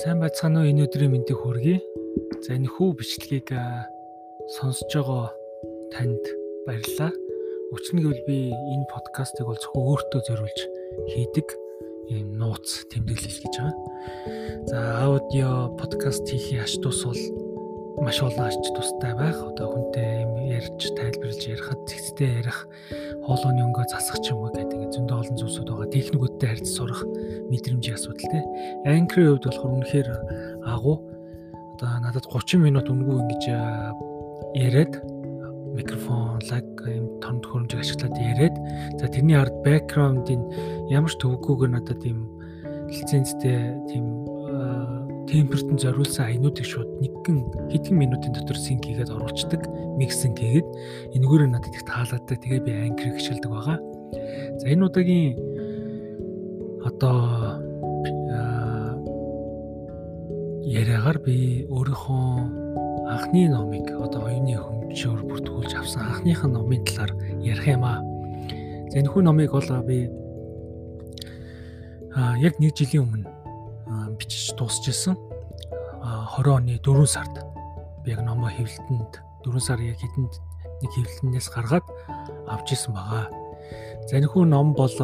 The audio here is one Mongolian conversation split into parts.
Сайн байцгаана уу энэ өдрийн мэндийг хүргэе. За энэ хүү бичлэгийг сонсож байгаа танд баярлалаа. Нь гэвэл би энэ подкастыг бол зөвхөн өөртөө зориулж хийдэг ийм нууц тэмдэглэл гэж байгаа. За аудио подкаст хийхин ач тус бол маш олон ач тустай байх. Одоо хүнтэй юм ярьж тайлбарлаж ярихад зэгцтэй ярих, хоолойны өнгөө засах ч юм уу гэдэг ингээд зөндөө олон зүйлсүүд байгаа. Техникүүдтэй харьцаж сурах мэдрэмжийн асуудал те. Anchor-ийн хувьд болохоор үнэхээр агуу одоо надад 30 минут өнгөө ингэж яриад микрофон, лаг юм тонд хөрөмжийг ашиглаад яриад за тэрний ард бэкграундын ямар ч төвөггүйгээр надад ийм лицензтэй тийм темперт нь зориулсан аянуудыг шууд нэгэн хэдхэн минутын дотор синк хийгээд оруулцдаг, миксинг хийгээд энэгээр надад их таалаадаг. Тэгээ би анкер хичээлдэг байгаа. За энэ удаагийн одоо яриагаар би өөрийнхөө анхны номыг одоо оюуны хөгжөөр бүртгүүлж авсан анхныхаа номын талаар ярих юм аа. За энэ хүн номыг бол би а яг нэг жилийн өмнө бичиж дуусчихсан. 20 оны 4 сард би яг номоо хэвлэлтэнд 4 сар яг хэдэнд нэг хэвлэлнээс гаргаад авч исэн байгаа. За энэ хүн ном бол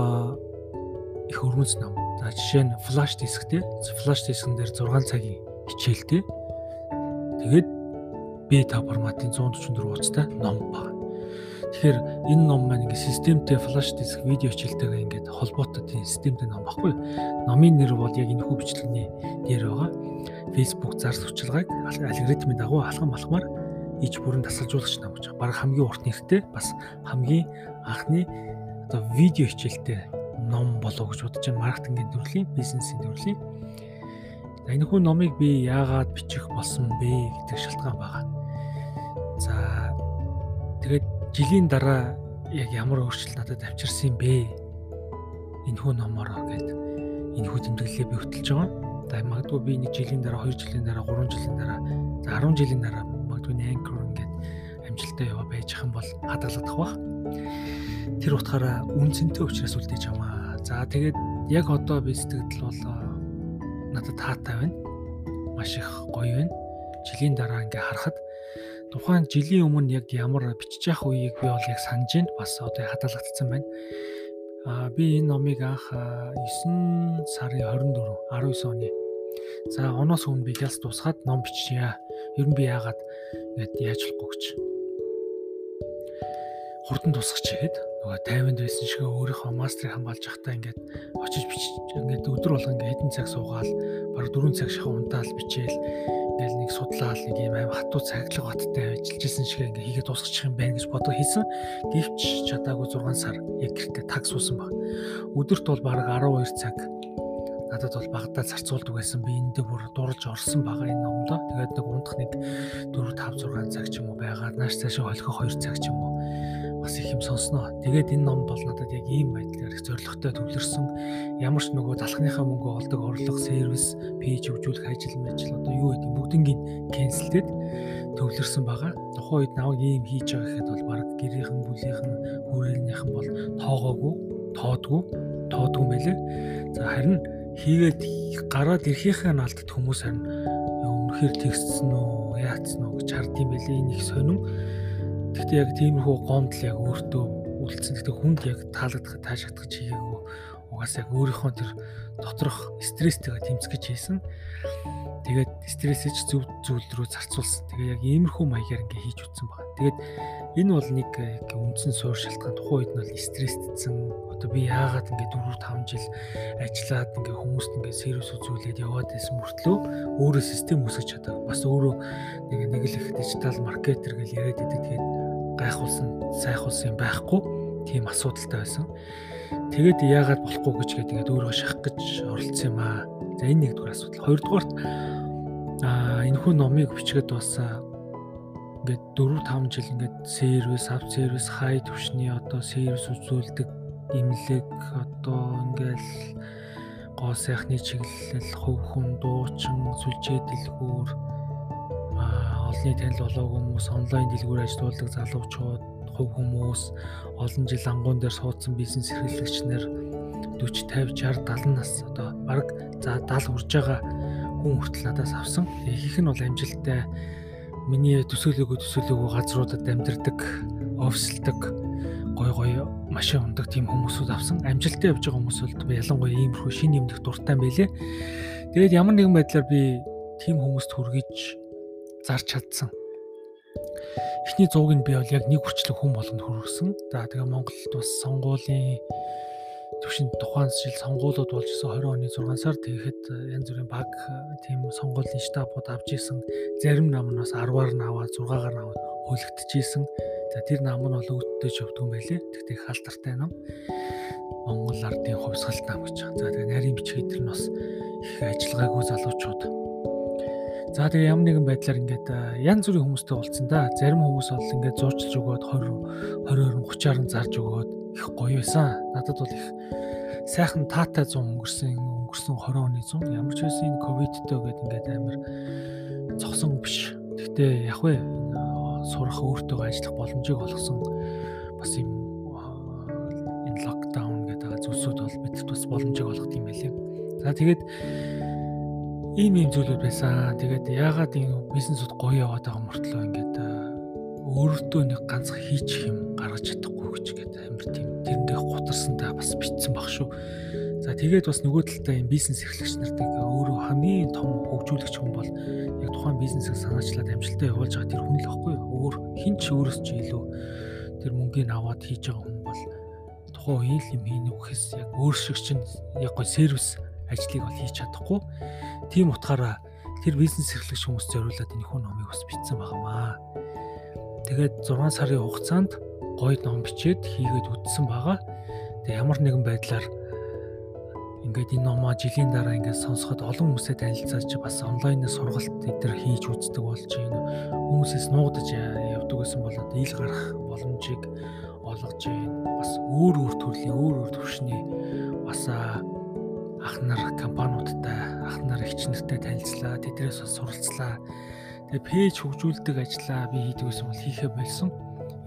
их өрмөц ном. За жишээ нь флаш дисктэй. Флаш дискэн дээр 6 цагийн хичээлтэй. Тэгээд B5 форматын 144 хуудастай ном байна. Тэгэхээр энэ ном маань ингээ системтэй флаш диск видео хичээлтэйгээ ингээд холбоотой тийм системтэй ном баггүй. Номын нэр бол яг энэ хүү бичлэгний дээр байгаа. Facebook зар сурчлагыг алгоритмын дагуу алхам алхмаар иж бүрэн тасалжуулагч ном гэж. Бараг хамгийн урт нэртэй бас хамгийн анхны одоо видео хичээлтэй ном болов гэж бодож байна. Маркетингийн төрлийн, бизнесийн төрлийн. Энэ хүн номыг би яагаад бичих болсон бэ гэдэг шалтгаан байгаа. За тэгээд жилийн дараа яг ямар өөрчлөлт надад авчирсан бэ? Энэ хүн номороо гэд энэ хүү тэмдэглэлээ би хөтэлж байгаа. За магадгүй би нэг жилийн дараа, 2 жилийн дараа, 3 жилийн дараа, за 10 жилийн дараа магадгүй anchor ингээд амжилттай яваа байж хам бол хадгалагдах бах. Тэр утгаараа үнцэнтэй учраас үлдээж байгаа. За тэгээд яг одоо би сэтгэл бол надад таатай байна. Маш их гоё байна. Жилийн дараа ингээ харахад тухайн жилийн өмнө яг ямар бичиж явах үеийг би бол яг санаж байна. Бас одоо хадгалагдсан байна. Аа би энэ номыг анх 9 сарын 24 19 оны. За оноос өмнө би ялс тусгаад ном биччихье. Ер нь би яагаад ингэж яаж болохгүй гэж. Хурдан тусах чихэд нөгөө 50-нд байсан шиг өөрийнхөө мастрыг хамгаалж явахдаа ингээд очиж бичиж ингээд өдөр болго ингээд хэдэн цаг суугаал баг 4 цаг шахаа унтаал бичээл ингээл нэг судлаал нэг юм аим хатуу цаглаг баттай ажиллаж исэн шиг ингээ хийгээд дуусчих юм байна гэж бодоо хийсэн. Гэвч чадаагүй 6 сар яг гэртээ таг суусан баг. Өдөрт бол баг 12 цаг надад бол багадаа зарцуулдаг байсан. Би энд дээр бүр дурлж орсон байгаа энэ номдоо. Тэгээд нэг унтах нэг 4 5 6 цаг ч юм уу байгаад нааш цаашаа холхох 2 цаг ч юм уу бас их юм сонсноо. Тэгээд энэ ном бол надад яг ийм байдлаар их зоригтой төвлөрсөн. Ямар ч нөгөө залхныхаа мөнгө олдог орлого, сервис, пэйж хөгжүүлэх ажил мэл одоо юу гэдэг бүгднийг кэнселтэд төвлөрсөн байгаа. Тухайн үед наваг ийм хийж байгаа гэхэд бол баг гэрийнхэн, бүлийнхэн, хүрээнийхэн бол тоогоогүй, тоодгүй, тоодгүй мэлээ. За харин хийгээд гараад ирэхийнхээ алдад хүмүүс харин үнэхээр тэгссэн үү, яатсан уу гэж хардсан байлээ. Энэ их сонин Гэхдээ яг тиймэрхүү гомдол яг өөртөө үлдсэн. Гэхдээ хүнд яг таалагдах, таашахдах чигээгүй угаасаа яг өөрийнхөө тэр доторх стресстэйгээ тэмцэж хийсэн. Тэгээд стрессэж зөв зүйл рүү зарцуулсан. Тэгээ яг иймэрхүү маягаар ингээ хийж үтсэн байна. Тэгээд энэ бол нэг үндсэн суур шалтгаан. Тухайн үед нь бол стрессдсэн. Одоо би яагаад ингээ 4 5 жил ажиллаад ингээ хүмүүст ингээ сервис үзүүлээд яваад байсан мөртлөө өөрөө систем үсгэж чадаа. Бас өөрөө нэг нэг л их дижитал маркетер гэж яриад идэв. Тэгээд гайхуулсан, сайхуулсан юм байхгүй тийм асуудалтай байсан. Тэгээд яагаад болохгүй гэж тэгээд өөрөө шахах гэж оролцсон юм аа. За энэ нэгдүгээр асуудал. Хоёрдугаарт аа энэ хүн номыг бичгээд дуусаа ингээд 4 5 жил ингээд сервис, ав сервис, хай төвшний одоо сервис үзүүлдэг имлэг одоо ингээл гоо сайхны чиглэл, хөв хүн, дуучин, сүлжээ дэлгүүр олонний танил болоогүй хүмүүс, онлайн дэлгүүр ажилладаг залуучууд, хувь хүмүүс, олон жил ангуун дээр суудсан бизнес эрхлэгч нар 40, 50, 60, 70 нас одоо баг за 70 хүрж байгаа хүн хүртэл надаас авсан. Ихэнх нь бол амжилттай миний төсөөлөгөө төсөөлөгөө газруудад амьдардаг, офислдаг, гой гой машин ундаг тийм хүмүүсүүд авсан. Амжилттай явж байгаа хүмүүс бол ялангуяа иймэрхүү шин юмдах дуртай байлээ. Тэгээд ямар нэгэн байдлаар би тийм хүмүүст хүргэж зарч чадсан. Эхний зууг нь би бол яг нэг хүрчлэг хүн болгонд хүргэсэн. За тэгээ Монголд бас сонгуулийн төвшин тухайн жил сонгуулиуд болж исэн 20 оны 6 сар тэгэхэд э, янз бүрийн баг э, тийм сонгуулийн штабууд авч исэн. Зарим нам нь бас 10-аар нь аваад 6-аар нь аваад хөлөгдөж За тэр нам нь бол өвддөж юм байлээ. Тэгтээ хаалтартай нам. Монгол ардын хувьсгалт нам гэж. За тэгээ нарийн бичгийн тэр нь бас их ажиллагаагүй залуучууд. За тэгээ ямар нэгэн байдлаар ингээд янз бүрийн хүмүүстэй уулзсан да. Зарим хүмүүс бол ингээд зурчилж өгөөд 20 20 30-аар нь зарж өгөөд их гоё байсан. Надад бол их сайхан таатай 100 өнгөрсөн өнгөрсөн 20 оны 100 ямар ч байсан энэ ковидтэй гээд ингээд амар зогсон биш. Гэхдээ яг вэ сурах өөртөө ажиллах боломжийг олгосон бас юм энэ локдаун гэдэг зүйлсүүд бол бидэрт бас боломжийг олгох юм байлээ. За тэгээд ийм ийм зүйлүүд байсан. Тэгээд яагаад энэ бизнесуд гоё яваад байгаа мөртлөө ингээд өөртөө нэг ганц хийчих юм гаргаж чадахгүй гэж гээд амар тийм тэрэндээ гутарсантай бас битсэн баг шүү. За тэгээд бас нөгөө талдаа юм бизнес эрхлэгч нартыг өөрөө хамгийн том хөгжүүлэгч хүн бол яг тухайн бизнесийг санаачлаад амжилттай явуулж байгаа тэр хүн л байхгүй өөр хин ч өөрөөс ч илүү тэр мөнгөний аваад хийж байгаа хүн бол тухайн үеийн юм хийнэ гэхээс яг өөр шиг чинь яг гоо сервис ажлыг бол хийж чадахгүй. Тийм утгаараа тэр бизнес эрхлэгч хүмүүс зориулаад энэ хүн номыг бас бичсэн байгаамаа. Тэгээд 6 сарын хугацаанд гоё ном бичээд хийгээд үтсэн байгаа. Тэгээд ямар нэгэн байдлаар ингээд энэ номоо жилийн дараа ингээд сонсоход олон хүмүүстэй танилцаж бас онлайнаар сургалт эдгээр хийж үздэг болж байна. Хүмүүсээс нуугдаж явдаг гэсэн болоод ил гарах боломжийг олгож байна. Бас өөр өөр төрлийн өөр өөр төвшний бас ах нар компаниудтай ах нар эгч нартай танилцлаа тэдрээс бас суралцлаа. Тэгээ пэйж хөгжүүлдэг ажлаа би хийдэг гэсэн бол хийхэ болсон.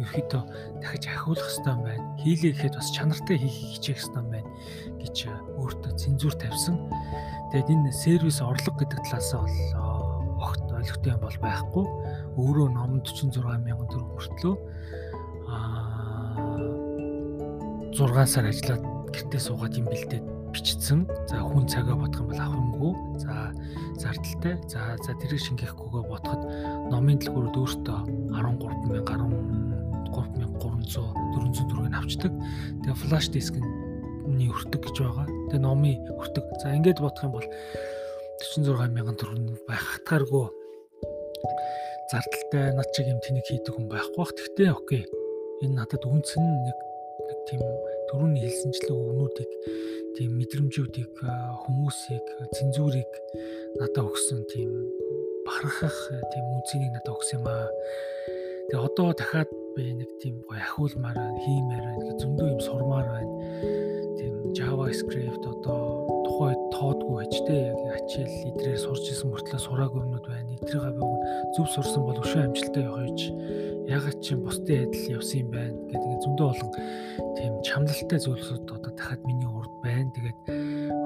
Ерөөхдөө дахиж ахиулах хэрэгтэй юм байна. Хийлээ гэхэд бас чанартай хийх хичээх хэрэгтэй юм байна гэж өөртөө цензуур тавьсан. Тэгээд энэ сервис орлого гэдэг талаас бол огт ойлгохтой юм бол байхгүй. Өөрөө ном 46 мянган төгрөг мөртлөө аа 6 сар ажиллаад гэртээ суугаад юм бэлдээд бичсэн. За хүн цагаа бодох юм бол авах юмгүй. За зардалтай. За за тэрийг шингээхгүйгээ бодоход номын дэлгүүрүүд өөртөө 13 мянга 13300 404-ийг авчдаг. Тэгээ флаш дискний өртөг гэж байгаа. Тэгээ номын өртөг. За ингээд бодох юм бол 46 мянган төгрөг байх хатгааргүй зардалтай над чиг юм тэнийг хийдэг хүн байхгүй бах. Тэгтээ окей. Энэ надад үнсэн нэг нэг тийм түрүүний хэлсэнчлэг өгнүүдийг тийм мэдрэмжүүдийг хүмүүсийг цензурыг надад өгсөн тийм бахархах тийм үнцнийг надад өгсөн юм аа. Тэгээ одоо дахиад би нэг тийм гоё ахиулмаар байна, хиймээр байна, зөндөө юм сурмаар байна. Тийм JavaScript одоо тухай тоодгүй байж тээ ачаал идрээр сурч исэн мөртлөө сураагүй юмнууд байна. Эдрийг би зөв сурсан бол өшөө амжилттай гэж ягаад чи бусдын адил явсан юм байна гэдэг зөндөө олон тийм чамлалтай зүйлсүүд одоо дахиад миний урд байна. Тэгээд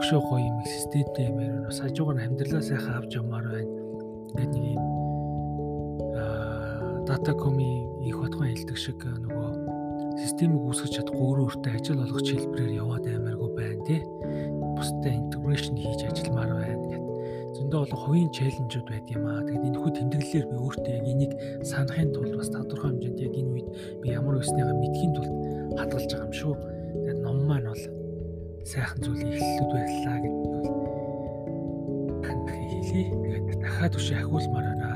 өшөө гоё юм системтэй юм ярина. Бас хажуугаар нь амьдралаа сайхан авч явмаар байна. Ингээд нэг юм аа датакоми их хотгон хэлдэг шиг нөгөө системийг үүсгэж чадахгүй өөрөө өөртөө ажил олгох хэлбэрээр яваад аймааргүй байна тий. Бусдад интеграшн хийж ажилламаар байна зөндөө олон хувийн челленжүүд байд юм аа. Тэгээд энэ хүү тэмдэглэлээр би өөртөө яг энийг санахын тулд бас тодорхой хэмжээнд яг энэ үед би ямар өснийгаа мэдхийн тулд хадгалж байгаа юм шүү. Тэгээд ном маань бол сайхан зүйл эхлэлүүд байлаа гэдэг нь хэлий. Тэгээд дахиад үшээ ахиулмаар байна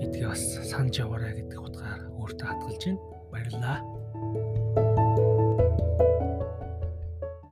гэдгийг бас санаж яваарай гэдэг утгаар өөртөө хадгалж байна. Баярлалаа.